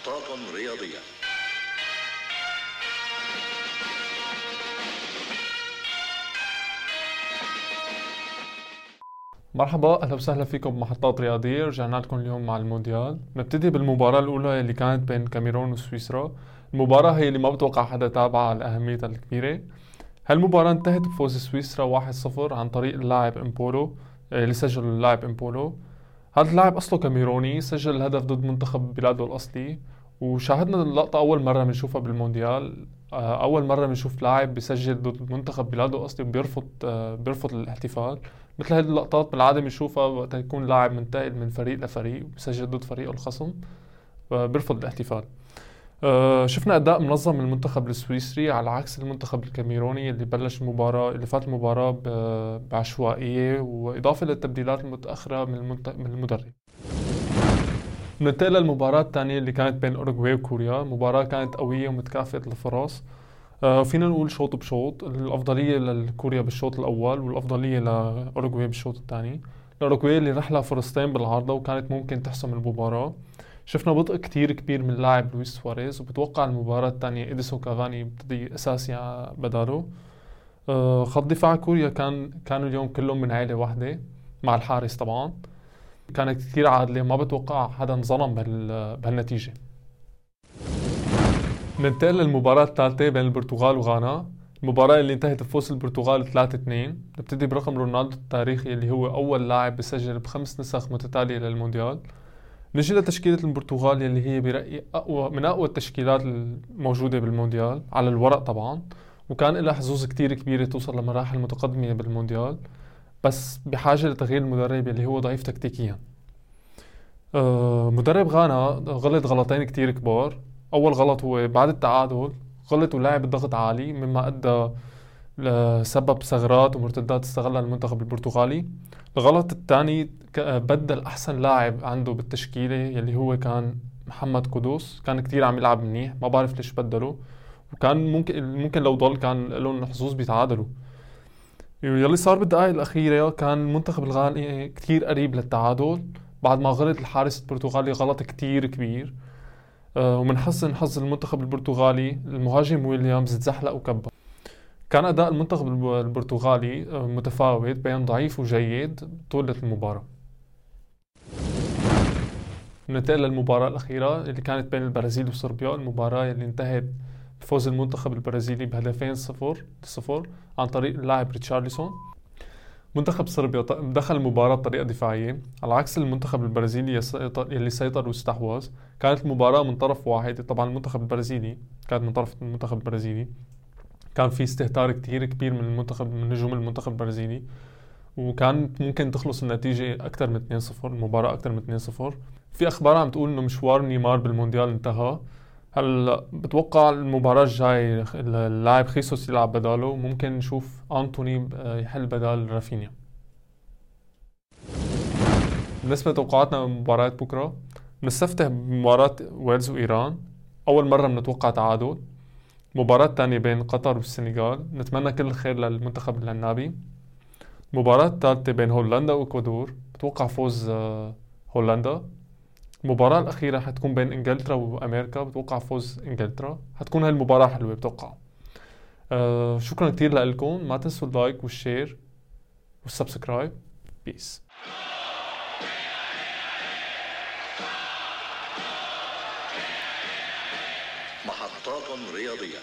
محطات رياضية. مرحبا أهلا وسهلا فيكم بمحطات رياضية. رجعنا لكم اليوم مع المونديال. نبتدي بالمباراة الأولى اللي كانت بين كاميرون وسويسرا. المباراة هي اللي ما بتوقع حدا تابعها لأهميتها الكبيرة. هالمباراة انتهت بفوز سويسرا 1-0 عن طريق اللاعب إمبولو آه، اللي سجل اللاعب إمبولو. هذا اللاعب أصله كاميروني سجل الهدف ضد منتخب بلاده الأصلي. وشاهدنا اللقطة أول مرة بنشوفها بالمونديال. آه، أول مرة بنشوف لاعب بيسجل ضد منتخب بلاده الأصلي وبيرفض آه، بيرفض الاحتفال. مثل هذه اللقطات بالعادة بنشوفها وقت يكون لاعب منتقل من فريق لفريق وبيسجل ضد فريقه الخصم بيرفض الاحتفال. آه، شفنا أداء منظم من المنتخب السويسري على عكس المنتخب الكاميروني اللي بلش المباراه اللي فات المباراة بعشوائية وإضافة للتبديلات المتأخرة من, من المدرب. ننتقل للمباراة الثانية اللي كانت بين أوروغواي وكوريا، مباراة كانت قوية ومتكافئة الفرص، آه فينا نقول شوط بشوط، الأفضلية لكوريا بالشوط الأول والأفضلية لأوروغواي بالشوط الثاني، الأوروغواي اللي رح فرصتين بالعارضة وكانت ممكن تحسم المباراة، شفنا بطء كتير كبير من لاعب لويس سواريز وبتوقع المباراة الثانية إديسون كافاني يبتدي أساسي بداله آه، خط دفاع كوريا كان كانوا اليوم كلهم من عائلة واحدة مع الحارس طبعا. كانت كثير عادلة ما بتوقع حدا انظلم بهالنتيجة. ننتقل للمباراة الثالثة بين البرتغال وغانا. المباراة اللي انتهت بفوز البرتغال 3-2 نبتدي برقم رونالدو التاريخي اللي هو أول لاعب بسجل بخمس نسخ متتالية للمونديال. نجي لتشكيلة البرتغال اللي هي برأيي أقوى من أقوى التشكيلات الموجودة بالمونديال على الورق طبعا. وكان لها حظوظ كتير كبيرة توصل لمراحل متقدمة بالمونديال بس بحاجة لتغيير المدرب اللي هو ضعيف تكتيكيا. آه مدرب غانا غلط غلطين كتير كبار. أول غلط هو بعد التعادل غلط ولعب الضغط عالي مما أدى سبب ثغرات ومرتدات استغلها المنتخب البرتغالي. الغلط الثاني بدل أحسن لاعب عنده بالتشكيلة يلي هو كان محمد قدوس. كان كتير عم يلعب منيح ما بعرف ليش بدله. وكان ممكن ممكن لو ضل كان لهم حظوظ بيتعادلوا. يلي صار بالدقائق الأخيرة كان المنتخب الغاني كتير قريب للتعادل. بعد ما غلط الحارس البرتغالي غلط كتير كبير. آه، ومن حسن حظ المنتخب البرتغالي المهاجم ويليامز تزحلق وكبر. كان أداء المنتخب البرتغالي آه، متفاوت بين ضعيف وجيد طولة المباراة. ننتقل للمباراة الأخيرة اللي كانت بين البرازيل وصربيا المباراة اللي انتهت بفوز المنتخب البرازيلي بهدفين صفر صفر عن طريق اللاعب ريتشارلسون منتخب صربيا دخل المباراة بطريقة دفاعية على عكس المنتخب البرازيلي يلي سيطر واستحوذ كانت المباراة من طرف واحد طبعا المنتخب البرازيلي كانت من طرف المنتخب البرازيلي. كان في استهتار كتير كبير من المنتخب من نجوم المنتخب البرازيلي وكان ممكن تخلص النتيجة أكثر من 2-0 المباراة أكثر من 2-0 في أخبار عم تقول إنه مشوار نيمار بالمونديال انتهى. هلا بتوقع المباراة الجاي اللاعب خيسوس يلعب بداله؟ ممكن نشوف أنتوني يحل بدال رافينيا. بالنسبة لتوقعاتنا مباراة بكرة بنستفتح بمباراة ويلز وإيران. أول مرة بنتوقع تعادل. مباراة تانية بين قطر والسنغال. نتمنى كل الخير للمنتخب العنابي مباراة ثالثة بين هولندا وإكوادور. بتوقع فوز آه، هولندا. المباراة الأخيرة حتكون بين إنجلترا وأمريكا. بتوقع فوز إنجلترا. حتكون هاي المباراة حلوة بتوقع. آه شكرا كتير لكم. ما تنسوا ال like وال share وال subscribe. Peace محطات رياضية